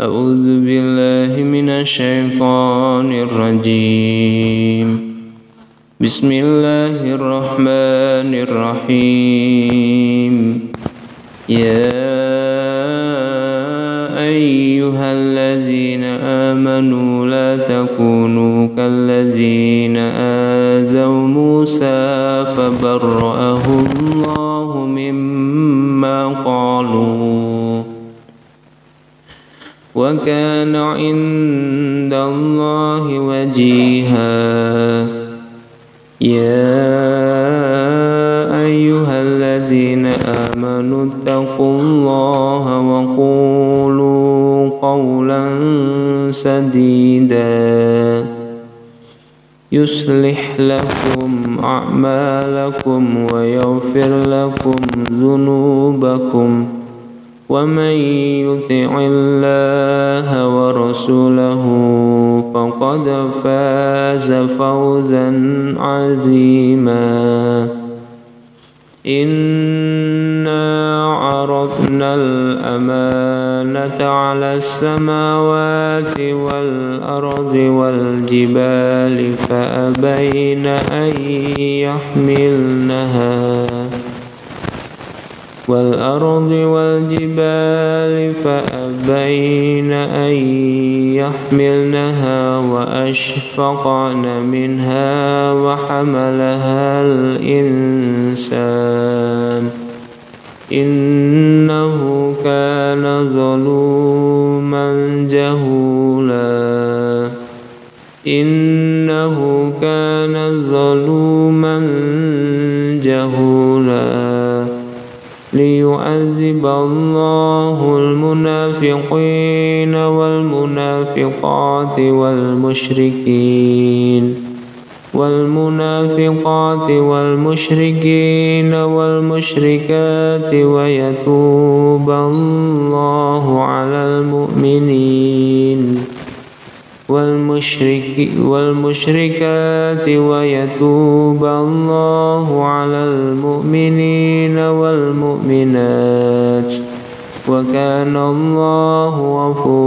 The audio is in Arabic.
أعوذ بالله من الشيطان الرجيم. بسم الله الرحمن الرحيم. يا أيها الذين آمنوا لا تكونوا كالذين آذوا موسى فبرأه الله مما وكان عند الله وجيها. يا أيها الذين آمنوا اتقوا الله وقولوا قولا سديدا. يصلح لكم أعمالكم ويغفر لكم ذنوبكم. ومن يطع الله ورسوله فقد فاز فوزا عظيما. إنا عرضنا الأمانة على السماوات والأرض والجبال فأبين أن يحملنها. والأرض والجبال فأبين أن يحملنها وأشفقن منها وحملها الإنسان إنه كان ظلوما جهولا إنه كان ظلوما ليعذب الله المنافقين والمنافقات والمشركين والمنافقات والمشركين والمشركات ويتوب الله على المؤمنين والمشرك والمشركات ويتوب الله على المؤمنين والمؤمنات. وكان الله غفورا